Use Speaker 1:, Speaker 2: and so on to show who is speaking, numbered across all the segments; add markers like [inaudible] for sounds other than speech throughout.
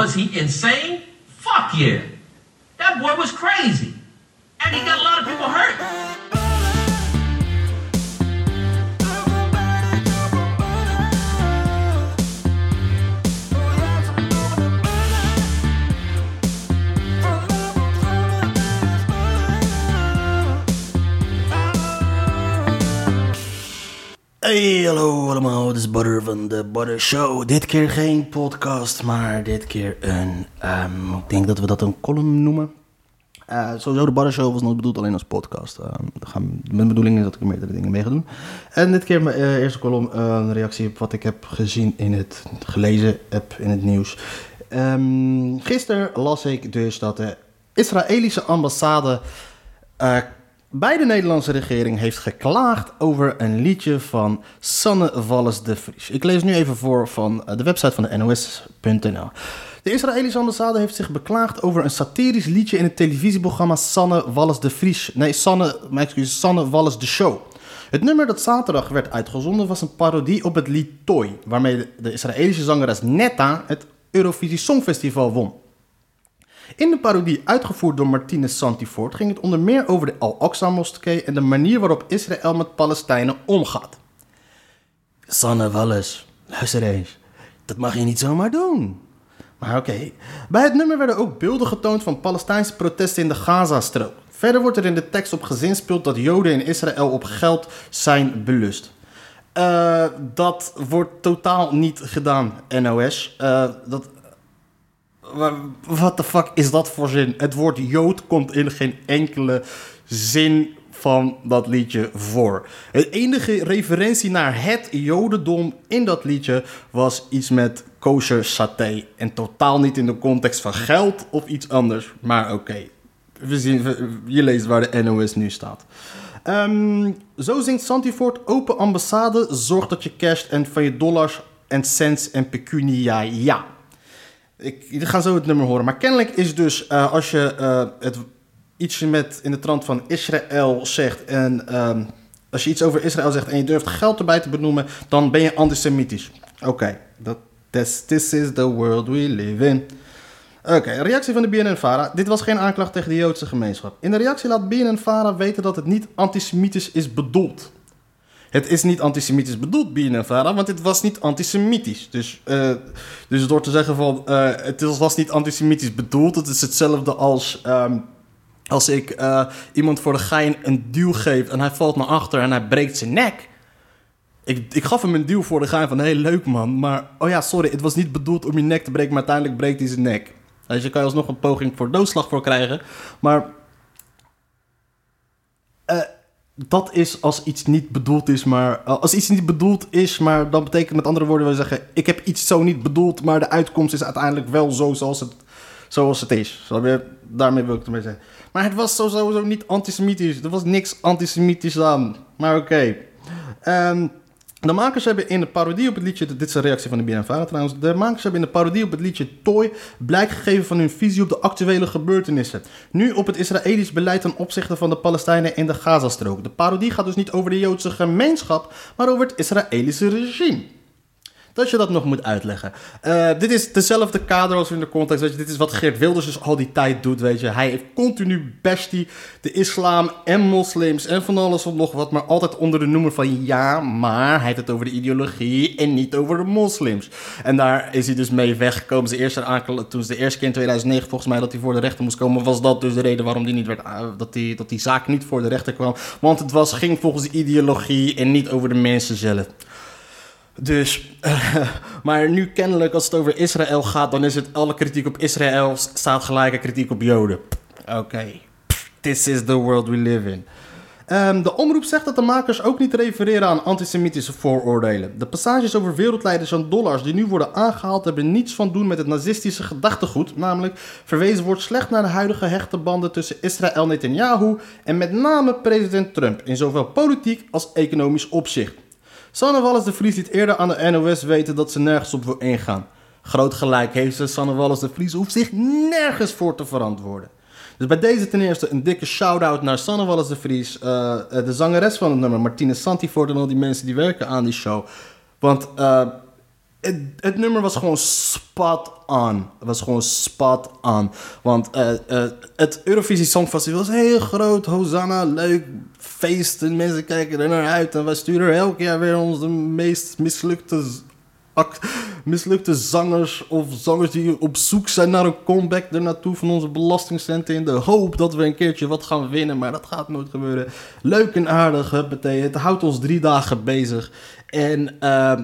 Speaker 1: Was he insane? Fuck yeah. That boy was crazy. And he got a lot of people hurt.
Speaker 2: Hey, hallo allemaal, dit is Butter van de Butter Show. Dit keer geen podcast, maar dit keer een, ehm, ik denk dat we dat een column noemen. Uh, sowieso, de Butter Show was nooit bedoeld alleen als podcast. Uh, mijn bedoeling is dat ik er meerdere dingen mee ga doen. En dit keer mijn uh, eerste column, eh, een reactie op wat ik heb gezien in het, gelezen heb in het nieuws. Um, gisteren las ik dus dat de Israëlische ambassade bij de Nederlandse regering heeft geklaagd over een liedje van Sanne Wallis de Vries. Ik lees nu even voor van eh, de website van de NOS.nl. De Israëlische ambassade heeft zich beklaagd over een satirisch liedje in het televisieprogramma Sanne Wallis de Vries. Nee, Sanne, mijn excuses, Sanne Wallis de Show. Het nummer dat zaterdag werd uitgezonden was een parodie op het lied Toy, waarmee de Israëlische zangeres Netta het Eurovisie Songfestival won. In de parodie uitgevoerd door Martinez Santifort ging het onder meer over de Al-Aqsa-moskee en de manier waarop Israël met Palestijnen omgaat. Sanne Wallis, luister eens, dat mag je niet zomaar doen. Maar oké, bij het nummer werden ook beelden getoond van Palestijnse protesten in de Gazastrook. Verder wordt er in de tekst op gezinspeeld dat Joden in Israël op geld zijn belust. Uh, dat wordt totaal niet gedaan, NOS. Uh, dat wat de fuck is dat voor zin? Het woord Jood komt in geen enkele zin van dat liedje voor. Het enige referentie naar het Jodendom in dat liedje was iets met kosher saté. En totaal niet in de context van geld of iets anders. Maar oké, je leest waar de NOS nu staat. Um, zo zingt Santifort open ambassade, zorg dat je casht en van je dollars en cents en pecunia ja. Ik, jullie gaan zo het nummer horen. Maar kennelijk is dus uh, als je uh, het iets met in de trant van Israël zegt en uh, als je iets over Israël zegt en je durft geld erbij te benoemen, dan ben je antisemitisch. Oké, this, is the world we live in. Oké, reactie van de BNN-Vara. Dit was geen aanklacht tegen de Joodse gemeenschap. In de reactie laat BNN-Vara weten dat het niet antisemitisch is bedoeld. Het is niet antisemitisch bedoeld, BNNVARA, want het was niet antisemitisch. Dus, uh, dus door te zeggen van uh, het was niet antisemitisch bedoeld, het is hetzelfde als. Um, als ik uh, iemand voor de gein een duw geef en hij valt naar achter en hij breekt zijn nek. Ik, ik gaf hem een duw voor de gein van, hé, hey, leuk man. Maar, oh ja, sorry, het was niet bedoeld om je nek te breken, maar uiteindelijk breekt hij zijn nek. Dus je kan je alsnog een poging voor doodslag voor krijgen. Maar dat is als iets niet bedoeld is, maar eh, als iets niet bedoeld is, maar dan betekent met andere woorden we zeggen: ik heb iets zo niet bedoeld, maar de uitkomst is uiteindelijk wel zo zoals het, zoals het is. Daarmee wil ik het ermee zeggen. Maar het was sowieso niet antisemitisch. Er was niks antisemitisch aan. Maar oké. Okay. Ehm, de makers hebben in de parodie op het liedje, dit is een reactie van de BNNVARA trouwens. De makers hebben in de parodie op het liedje Toy blijk gegeven van hun visie op de actuele gebeurtenissen. Nu op het Israëlisch beleid ten opzichte van de Palestijnen in de Gazastrook. De parodie gaat dus niet over de Joodse gemeenschap, maar over het Israëlische regime dat je dat nog moet uitleggen. Uh, dit is dezelfde kader als in de context. Dit is wat Geert Wilders dus al die tijd doet. Weet je. Hij heeft continu bestie de islam en moslims en van alles en nog wat. Maar altijd onder de noemer van ja, maar hij heeft het over de ideologie en niet over de moslims. En daar is hij dus mee weggekomen. Toen ze de eerste keer in 2009 volgens mij dat hij voor de rechter moest komen, was dat dus de reden waarom die niet werd, uh, dat, die, die zaak niet voor de rechter kwam. Want het was, ging volgens de ideologie en niet over de mensen zelf. Dus, [laughs] maar nu kennelijk als het over Israël gaat, dan is het alle kritiek op Israël staat gelijke kritiek op Joden. Oké, this is the world we live in. Um, de omroep zegt dat de makers ook niet refereren aan antisemitische vooroordelen. De passages over wereldleiders en dollars die nu worden aangehaald hebben niets van doen met het nazistische gedachtegoed. Namelijk, verwezen wordt slecht naar de huidige hechte banden tussen Israël Netanyahu en met name president Trump in zowel politiek als economisch opzicht. Sanne Wallis de Vries liet eerder aan de NOS weten dat ze nergens op wil ingaan. Groot gelijk heeft ze, Sanne Wallis de Vries hoeft zich nergens voor te verantwoorden. Dus bij deze ten eerste een dikke shout-out naar Sanne Wallis de Vries, uh, de zangeres van het nummer, Martine Santifort en al die mensen die werken aan die show. Want uh, het, nummer was gewoon spot on. Het was gewoon spot on. Want eh, eh, het Eurovisie Songfestival was heel groot. Hosanna, leuk, feesten. Mensen kijken er naar uit. En wij sturen elk jaar weer onze meest mislukte, act- mislukte zangers. Of zangers die op zoek zijn naar een comeback er naartoe van onze belastingcenten. In de hoop dat we een keertje wat gaan winnen. Maar dat gaat nooit gebeuren. Leuk en aardig, huppatee. Het houdt ons drie dagen bezig. En... ehm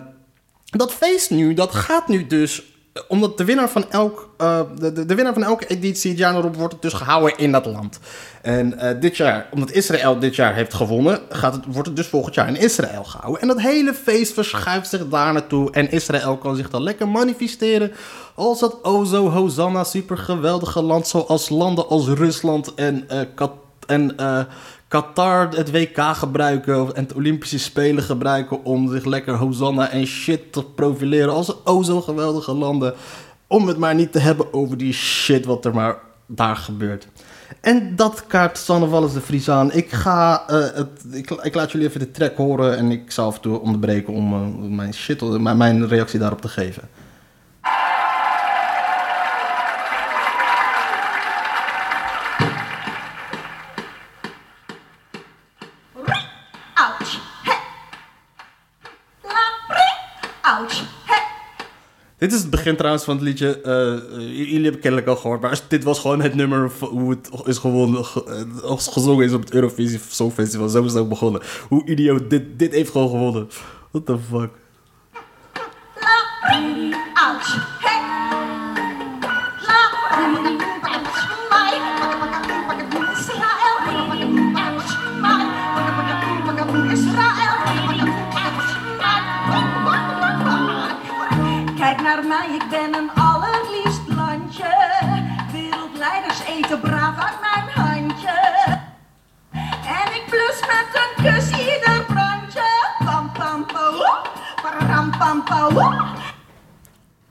Speaker 2: dat feest nu, dat gaat nu dus. eh, Omdat de winnaar van elk. eh, de, de, winnaar van elke editie het jaar erop wordt het dus gehouden in dat land. En eh, dit jaar, omdat Israël dit jaar heeft gewonnen, gaat het, wordt het dus volgend jaar in Israël gehouden. En dat hele feest verschuift zich daar naartoe. En Israël kan zich dan lekker manifesteren als dat o zo Hosanna super geweldige land. Zoals landen als Rusland en, Kat- en Qatar het WK gebruiken en het Olympische Spelen gebruiken om zich lekker Hosanna en shit te profileren als o zo geweldige landen. Om het maar niet te hebben over die shit wat er maar daar gebeurt. En dat kaart Sanne Wallis de Vries aan. Ik ga, eh, het, ik, ik laat jullie even de track horen en ik zal af en toe onderbreken om eh, mijn shit, mijn, mijn reactie daarop te geven. Dit is het begin trouwens van het liedje. J- jullie hebben kennelijk al gehoord. Maar dit was gewoon het nummer hoe het is gewonnen, ge- eh, gezongen is op het Eurovisie Songfestival. Zo is het ook begonnen. Hoe idioot dit, dit heeft gewoon gewonnen. What the fuck.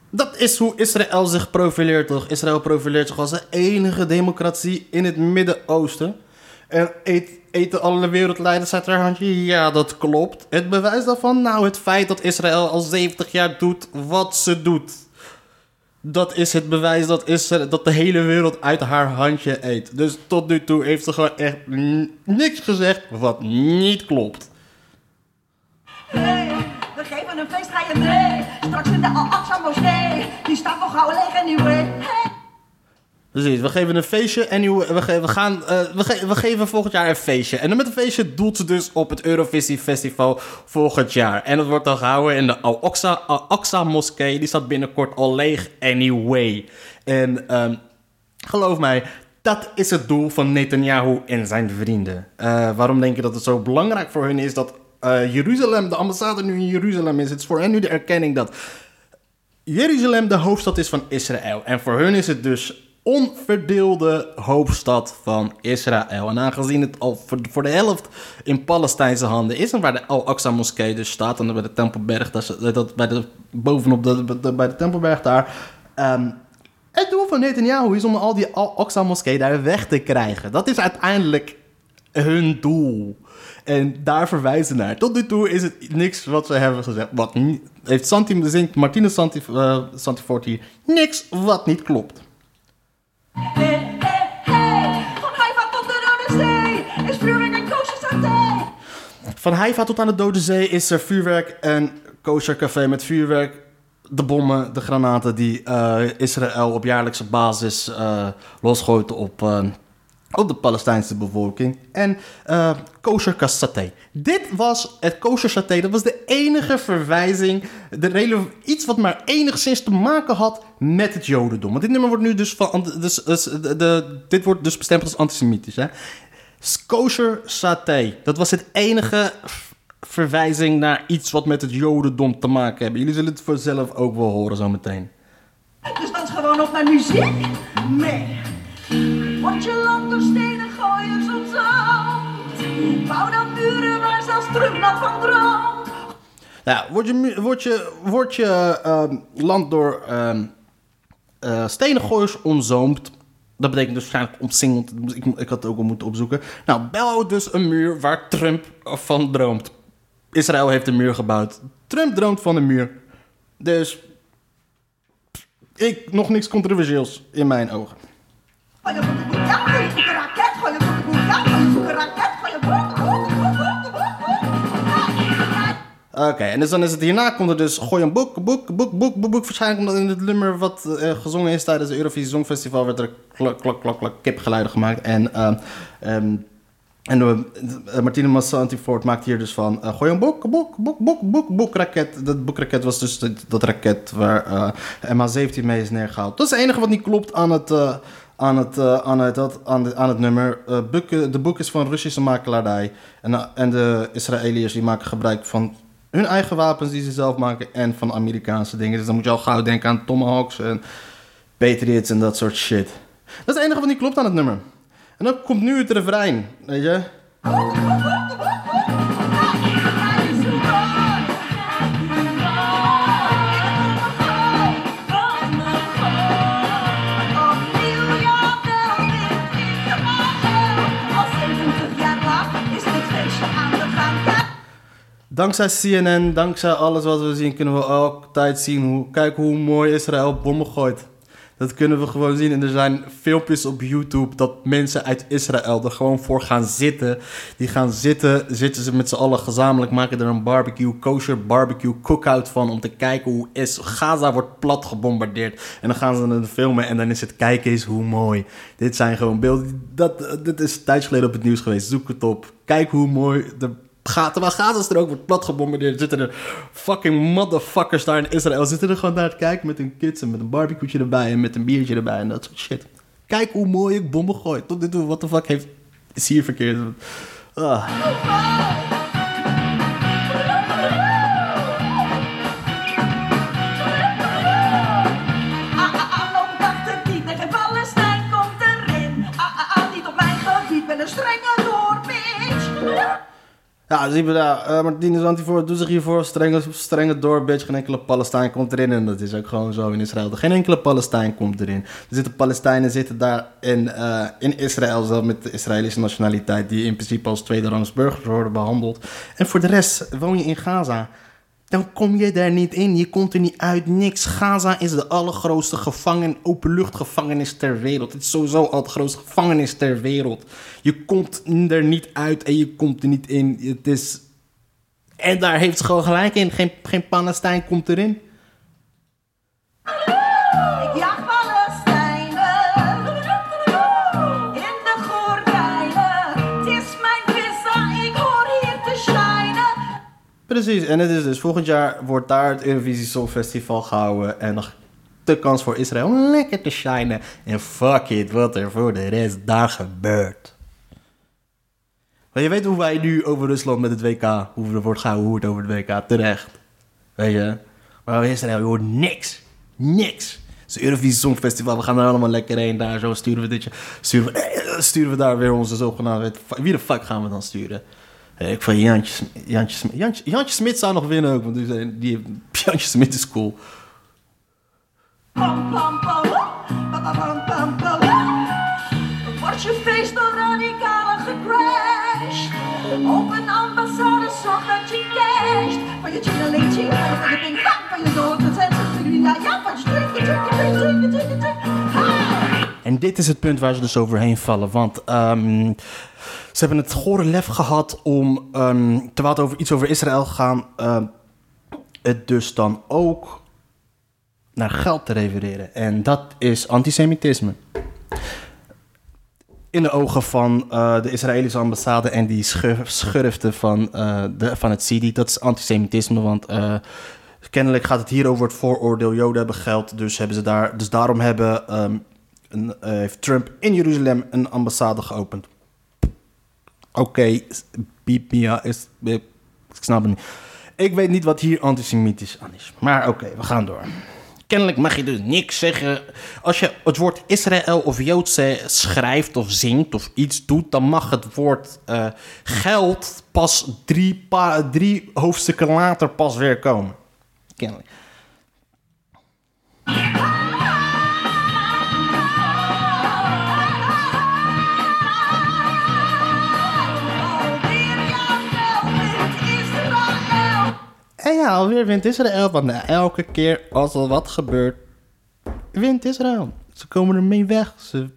Speaker 2: Dat is hoe Israël zich profileert, toch? Israël profileert zich als de enige democratie in het Midden-Oosten. En eet, eten alle wereldleiders uit haar handje? Ja, dat klopt. Het bewijs daarvan? Nou, het feit dat Israël al 70 jaar doet wat ze doet. Dat is het bewijs dat, Israël, dat de hele wereld uit haar handje eet. Dus tot nu toe heeft ze gewoon echt niks gezegd wat niet klopt.
Speaker 3: Hey, we geven een feest, Straks in de Al-Aqsa moskee. Die staat nog gauw leeg anyway.
Speaker 2: Precies, we geven een feestje en we, we, gaan, eh, we, ge- we geven volgend jaar een feestje. En met een feestje doelt ze dus op het Eurovisie Festival volgend jaar. En dat wordt dan gehouden in de Al-Aqsa Al-Aqsa moskee. Die staat binnenkort al leeg anyway. En ehm, geloof mij, dat is het doel van Netanyahu en zijn vrienden. Eh, waarom denk je dat het zo belangrijk voor hun is dat eh, Jeruzalem, de ambassade nu in Jeruzalem is? Het is voor hen nu de erkenning dat Jeruzalem de hoofdstad is van Israël. En voor hun is het dus onverdeelde hoofdstad van Israël. En aangezien het al voor, de helft in Palestijnse handen is... en waar de Al-Aqsa moskee dus staat... en bij de Tempelberg, dat, dat, bij de, bovenop de, bij de Tempelberg daar... ehm, het doel van Netanyahu is om al die Al-Aqsa moskee daar weg te krijgen. Dat is uiteindelijk hun doel. En daar verwijzen naar. Tot nu toe is het niks wat ze hebben gezegd. Wat niet, heeft Santi, zingt Martine Santi, Santiforti niks wat niet klopt.
Speaker 3: Hey, hey, hey. Van Haifa tot de Rode Zee. Is vuurwerk en kosher saté.
Speaker 2: Van Haifa tot aan de Dode Zee is er vuurwerk en kosher café met vuurwerk. De bommen, de granaten die eh, Israël op jaarlijkse basis eh losgooit op, op de Palestijnse bevolking. En eh kosher saté. Dit was het kosher saté. Dat was de enige verwijzing. De iets wat maar enigszins te maken had met het jodendom. Want dit nummer wordt nu dus van... Dus, dus, de, dit wordt dus bestempeld als antisemitisch. Hè? Kosher saté. Dat was het enige verwijzing naar iets wat met het jodendom te maken hebben. Jullie zullen het vanzelf ook wel horen zometeen.
Speaker 3: Dus dans gewoon op naar muziek. Nee. Word je land door stenen gooiers omzand. Bouw dan muren waar zelfs Trump van droomt.
Speaker 2: Nou, word je, word je, word je ehm, land door eh, stenen gooiers omzoomd. Dat betekent dus waarschijnlijk omsingeld. Ik, ik had het ook al moeten opzoeken. Nou, bouw dus een muur waar Trump van droomt. Israël heeft een muur gebouwd. Trump droomt van een muur. Dus ik, nog niks controversieels in mijn ogen.
Speaker 3: Raket. Raket.
Speaker 2: Oké, en dus dan is het hierna komt er dus gooi een boek, boek, boek, boek, boek, boek. Waarschijnlijk omdat in het nummer wat eh, gezongen is tijdens het Eurovisie Songfestival werd er klok, klok, klok, klok, kipgeluiden gemaakt. En, ehm, ehm, en uh, Martine Massanti-Ford maakt hier dus van eh, gooi een boek, boek, boek, boek, boek, boekraket. Dat boekraket was dus dat, raket waar eh, MH17 mee is neergehaald. Dat is het enige wat niet klopt aan het... aan het, eh, aan het, aan de, aan het nummer. Eh, boeken- de boek is van Russische makelaardij. En, eh, en de Israëliërs die maken gebruik van hun eigen wapens die ze zelf maken. En van Amerikaanse dingen. Dus dan moet je al gauw denken aan Tomahawks en Patriots en dat soort shit. Dat is het enige wat niet klopt aan het nummer. En dan komt nu het refrein, weet je. Dankzij CNN, dankzij alles wat we zien, kunnen we altijd zien hoe, kijk hoe mooi Israël bommen gooit. Dat kunnen we gewoon zien. En er zijn filmpjes op YouTube dat mensen uit Israël er gewoon voor gaan zitten. Die gaan zitten, zitten ze met z'n allen gezamenlijk, maken er een barbecue, kosher barbecue cookout van. Om te kijken hoe is, Gaza wordt plat gebombardeerd. En dan gaan ze het filmen en dan is het kijken eens hoe mooi. Dit zijn gewoon beelden. Dat, dit is een geleden op het nieuws geweest. Zoek het op. Kijk hoe mooi de Ga, terwijl Gaza er ook wordt plat gebombardeerd, zitten er fucking motherfuckers daar in Israël. Zitten er gewoon naar te kijken met hun kids en met een barbecueetje erbij en met een biertje erbij en dat soort shit. Kijk hoe mooi ik bommen gooi. Tot dit toe, wat de fuck heeft, is hier verkeerd? Ah, Ja, zien we daar. Uh, Antivoor doet zich hiervoor. Strenge, strenge door, bitch. Geen enkele Palestijn komt erin. En dat is ook gewoon zo in Israël. Geen enkele Palestijn komt erin. Er zitten Palestijnen zitten daar in, eh, in Israël, zelf met de Israëlische nationaliteit, die in principe als tweederangs burgers worden behandeld. En voor de rest woon je in Gaza. Dan kom je daar niet in. Je komt er niet uit. Niks. Gaza is de allergrootste gevangen, openluchtgevangenis ter wereld. Het is sowieso al de grootste gevangenis ter wereld. Je komt er niet uit en je komt er niet in. Het is... En daar heeft ze gewoon gelijk in. Geen, geen Palestijn komt erin. Precies. En het is dus volgend jaar wordt daar het Eurovisie Songfestival gehouden. En nog de kans voor Israël om lekker te shinen. En fuck it, wat er voor de rest daar gebeurt. Maar je weet hoe wij nu over Rusland met het WK, hoe er wordt gehouden, over het WK, terecht. Weet je? Maar over Israël, je hoort niks. Niks. Het is het Eurovisie Songfestival, we gaan er allemaal lekker heen. Daar zo sturen we dit jaar. Sturen we, eh, sturen we daar weer onze zogenaamde... Wie de fuck gaan we dan sturen? Eh, Ik van Jantje, Jantje, Jantje, Jantje Smit zou nog winnen ook, want die, die, [laughs] Jantje Smit is cool.
Speaker 3: Pam. Wordt je feest door radicalen gecrashed? Op een ambassade zorg dat je casht. Van je chingaleetje, van je van je dood, dat zijn ze ja, ja, van je drink, drink, drink, drink, drink, drink. Ha!
Speaker 2: En dit is het punt waar ze dus overheen vallen. Want ehm, ze hebben het gore lef gehad om, ehm, terwijl het over iets over Israël gaan, ehm, het dus dan ook naar geld te refereren. En dat is antisemitisme. In de ogen van eh, de Israëlische ambassade en die schur- schurften van, eh, de, van het CIDI, dat is antisemitisme. Want eh, kennelijk gaat het hier over het vooroordeel Joden hebben geld. Dus, hebben ze daar, dus daarom hebben, eh, heeft Trump in Jeruzalem een ambassade geopend. Oké, piep, ja, is, ik snap het niet. Ik weet niet wat hier antisemitisch aan is. Maar oké, we gaan door. Kennelijk mag je dus niks zeggen. Als je het woord Israël of Joodse schrijft of zingt of iets doet, dan mag het woord eh, geld pas drie, drie hoofdstukken later pas weer komen. Kennelijk. En ja, alweer wint Israël. Want na elke keer als er wat gebeurt, wint Israël. Ze komen ermee weg. Ze...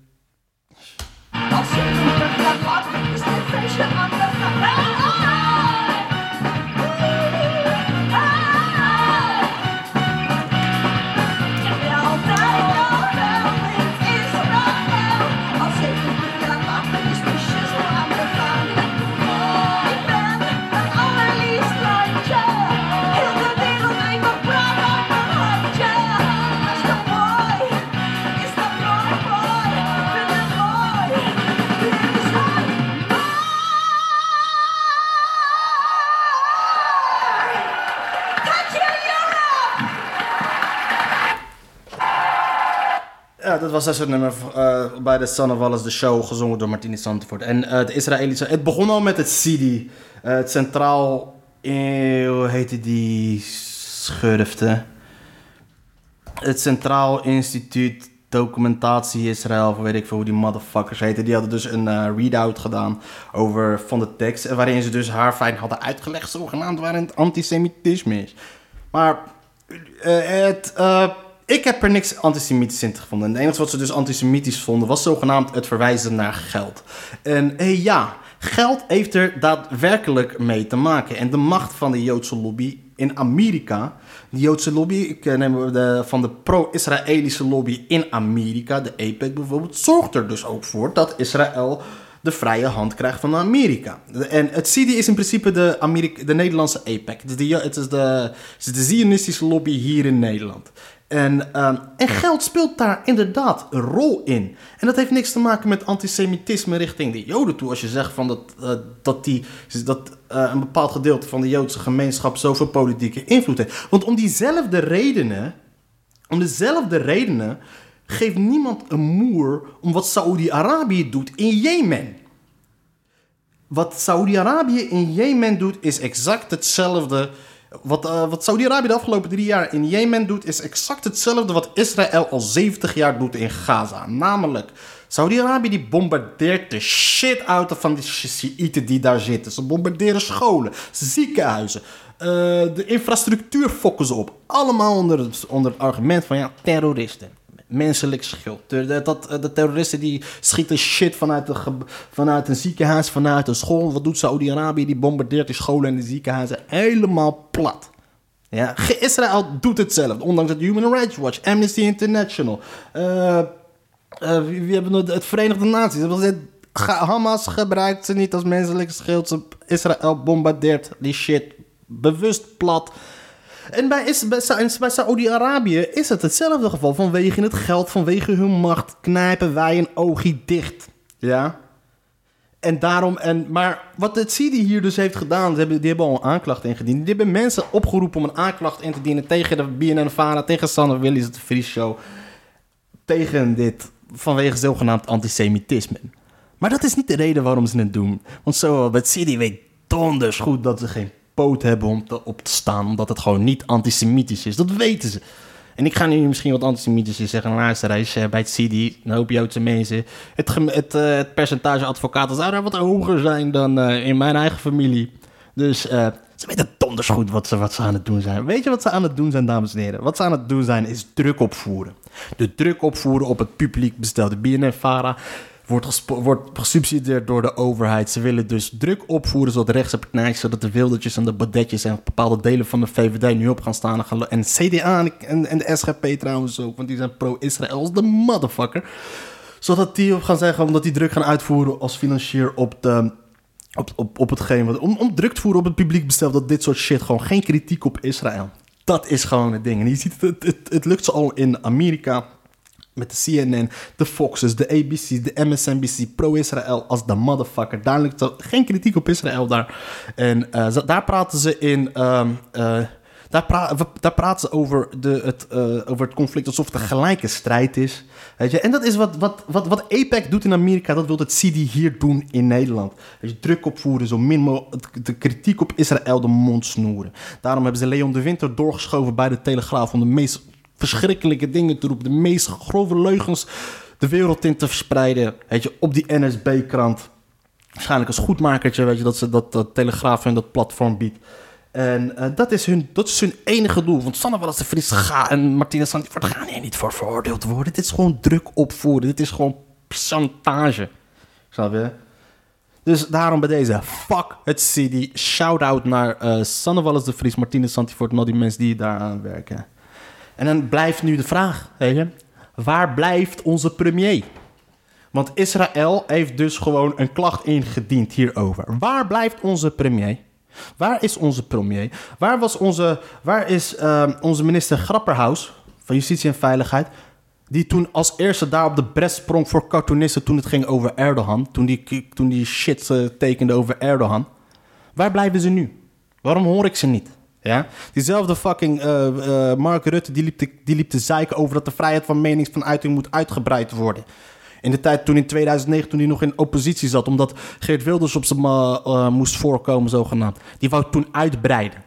Speaker 3: dat
Speaker 2: was dus het nummer eh, bij de Son of Wallace, de show, gezongen door Martini Zandvoort. En eh, de Israëlische... Het begon al met het CIDI. eh, het Centraal... hoe heette die schurfte? Het Centraal Instituut Documentatie Israël, of weet ik veel hoe die motherfuckers heten. Die hadden dus een readout gedaan over van de tekst. Waarin ze dus haar fijn hadden uitgelegd, zogenaamd, waarin het antisemitisme is. Maar het, ik heb er niks antisemitisch in gevonden. En het enige wat ze dus antisemitisch vonden was zogenaamd het verwijzen naar geld. En eh, ja, geld heeft er daadwerkelijk mee te maken. En de macht van de Joodse lobby in Amerika. De Joodse lobby, ik eh, neem de, van de pro-Israëlische lobby in Amerika, de APEC bijvoorbeeld, zorgt er dus ook voor dat Israël de vrije hand krijgt van Amerika. En het CIDI is in principe de, Amerika, de Nederlandse APEC. Het het is de, het is de Zionistische lobby hier in Nederland. En, ehm, en geld speelt daar inderdaad een rol in. En dat heeft niks te maken met antisemitisme richting de Joden toe. Als je zegt van dat, eh, dat, die, dat eh, een bepaald gedeelte van de Joodse gemeenschap zoveel politieke invloed heeft. Want om diezelfde redenen, om dezelfde redenen, geeft niemand een moer om wat Saoedi-Arabië doet in Jemen. Wat Saudi-Arabië in Jemen doet, is exact hetzelfde. Wat, eh, wat Saudi-Arabië de afgelopen drie jaar in Jemen doet, is exact hetzelfde wat Israël al 70 jaar doet in Gaza. Namelijk, Saudi-Arabië die bombardeert de shit out van die Shiiten die daar zitten. Ze bombarderen scholen, ziekenhuizen. eh, de infrastructuur fokken ze op. Allemaal onder het, onder het argument van ja, terroristen menselijk schuld. De, de, de terroristen die schieten shit vanuit, de, ge- vanuit een ziekenhuis, vanuit een school. Wat doet Saudi-Arabië? Die bombardeert die scholen en de ziekenhuizen helemaal plat. Ja, Israël doet hetzelfde, ondanks het Human Rights Watch, Amnesty International. eh, eh, wie, wie hebben het, het Verenigde Naties. Hamas gebruikt ze niet als menselijk schild. Israël bombardeert die shit bewust plat. En bij, is, bij, bij Saoedi-Arabië is het hetzelfde geval. Vanwege het geld, vanwege hun macht, knijpen wij een oogje dicht. Ja? En daarom, en, maar wat het CIDI hier dus heeft gedaan, ze hebben, die hebben al een aanklacht ingediend. Die hebben mensen opgeroepen om een aanklacht in te dienen tegen de BNN-Vara, tegen Sanne Willis, het Vries Show. Tegen dit, vanwege zogenaamd antisemitisme. Maar dat is niet de reden waarom ze het doen. Want zo, het CIDI weet donders goed dat ze geen poot hebben om te, op te staan, omdat het gewoon niet antisemitisch is. Dat weten ze. En ik ga nu misschien wat antisemitisch is zeggen. Luister eens, eh, bij het CD, een hoop Joodse mensen. Het, het, eh, het percentage advocaten zou daar wat hoger zijn dan eh, in mijn eigen familie. Dus eh, ze weten donders goed wat ze, wat ze aan het doen zijn. Weet je wat ze aan het doen zijn, dames en heren? Wat ze aan het doen zijn, is druk opvoeren. De druk opvoeren op het publiek bestelde BNN-Vara wordt, wordt gesubsidieerd door de overheid. Ze willen dus druk opvoeren zodat rechtse partijen, zodat de wildertjes en de badetjes en bepaalde delen van de VVD nu op gaan staan. En, CDA en, en, de SGP trouwens ook, want die zijn pro-Israël als de motherfucker. Zodat die op gaan zeggen, omdat die druk gaan uitvoeren als financier op de... Op, op, op hetgeen wat, om, om druk te voeren op het publiek besteld dat dit soort shit gewoon geen kritiek op Israël. Dat is gewoon het ding. En je ziet het, het, het, het lukt ze al in Amerika met de CNN, de Foxes, de ABC's, de MSNBC, pro-Israël als de motherfucker. Er geen kritiek op Israël daar. En eh, daar praten ze in... ehm, eh, daar, praten ze over, de, het, eh, over het conflict alsof het een gelijke strijd is. Weet je? En dat is wat, wat, wat, wat APEC doet in Amerika, dat wil het CD hier doen in Nederland. Druk opvoeren, zo min mogelijk de kritiek op Israël de mond snoeren. Daarom hebben ze Leon de Winter doorgeschoven bij de Telegraaf om de meest verschrikkelijke dingen te roepen, de meest grove leugens de wereld in te verspreiden. Weet je, op die NSB-krant. Waarschijnlijk als goedmakertje, weet je, dat ze dat, dat Telegraaf en dat platform biedt. En eh, dat, is hun, dat is hun enige doel. Want Sanne Wallis de Vries ga, en Martina Santifort gaan hier niet voor veroordeeld worden. Dit is gewoon druk opvoeren. Dit is gewoon chantage. Snap je? Dus daarom bij deze, fuck het CD. Shout-out naar eh Sanne de Vries, Martina Santifort en al die mensen die daaraan werken. En dan blijft nu de vraag, weet waar blijft onze premier? Want Israël heeft dus gewoon een klacht ingediend hierover. Waar blijft onze premier? Waar is onze premier? Waar, was onze, waar is ehm, onze minister Grapperhaus van Justitie en Veiligheid? Die toen als eerste daar op de bres sprong voor cartoonisten toen het ging over Erdogan. Toen die, toen die shit eh, tekende over Erdogan. Waar blijven ze nu? Waarom hoor ik ze niet? Ja? Diezelfde fucking eh, eh, Mark Rutte die liep, te, die liep zeiken over dat de vrijheid van meningsvanuiting moet uitgebreid worden. In de tijd toen in 2009, toen hij nog in oppositie zat, omdat Geert Wilders op zijn eh, moest voorkomen, zogenaamd. Die wou toen uitbreiden.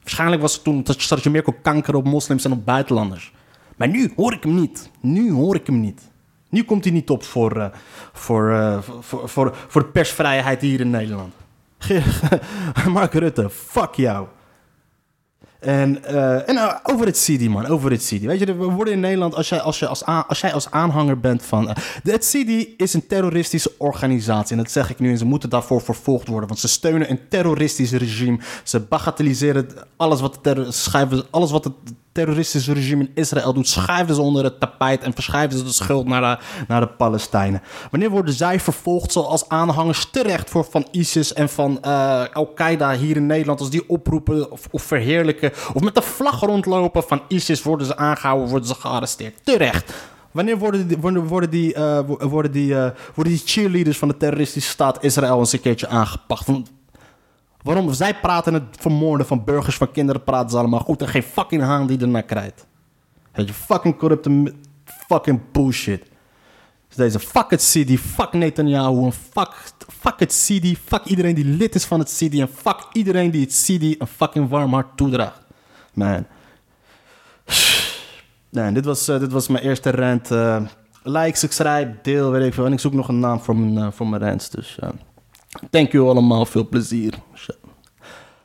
Speaker 2: Waarschijnlijk was het toen dat meer kon kanker op moslims en op buitenlanders. Maar nu hoor ik hem niet. Nu hoor ik hem niet. Nu komt hij niet op voor, eh, voor, voor, voor, voor persvrijheid hier in Nederland. [laughs] Mark Rutte, fuck jou. En, eh, en eh, over het CD, man. Over het CD. Weet je, we worden in Nederland, als jij als, je als, als, jij als aanhanger bent van... de- het CD is een terroristische organisatie. En dat zeg ik nu. En ze moeten daarvoor vervolgd worden. Want ze steunen een terroristisch regime. Ze bagatelliseren alles wat, terror, schuiven, alles wat het terroristische regime in Israël doet. Schuiven ze onder het tapijt. En verschuiven ze de schuld naar de, naar de Palestijnen. Wanneer worden zij vervolgd zoals aanhangers terecht voor van ISIS en van eh, Al-Qaeda hier in Nederland? Als die oproepen of, verheerlijken of met de vlag rondlopen van ISIS worden ze aangehouden, worden ze gearresteerd. Terecht. Wanneer worden die, worden, worden, die, eh, wo- worden, die, eh, worden die cheerleaders van de terroristische staat Israël eens een keertje aangepakt? Waarom? Zij praten het vermoorden van burgers, van kinderen, praten ze allemaal goed. En geen fucking haan die ernaar krijgt. Weet je, fucking corrupte, fucking bullshit. Dus deze fuck het CD, fuck Netanyahu en fuck, fuck het CD, fuck iedereen die lid is van het CD en fuck iedereen die het CD een fucking warm hart toedraagt. Man. Nee, dit was, eh, dit was mijn eerste rant. eh like, subscribe, deel, weet ik veel. En ik zoek nog een naam voor mijn, eh, voor mijn rants. Dus thank you allemaal, veel plezier.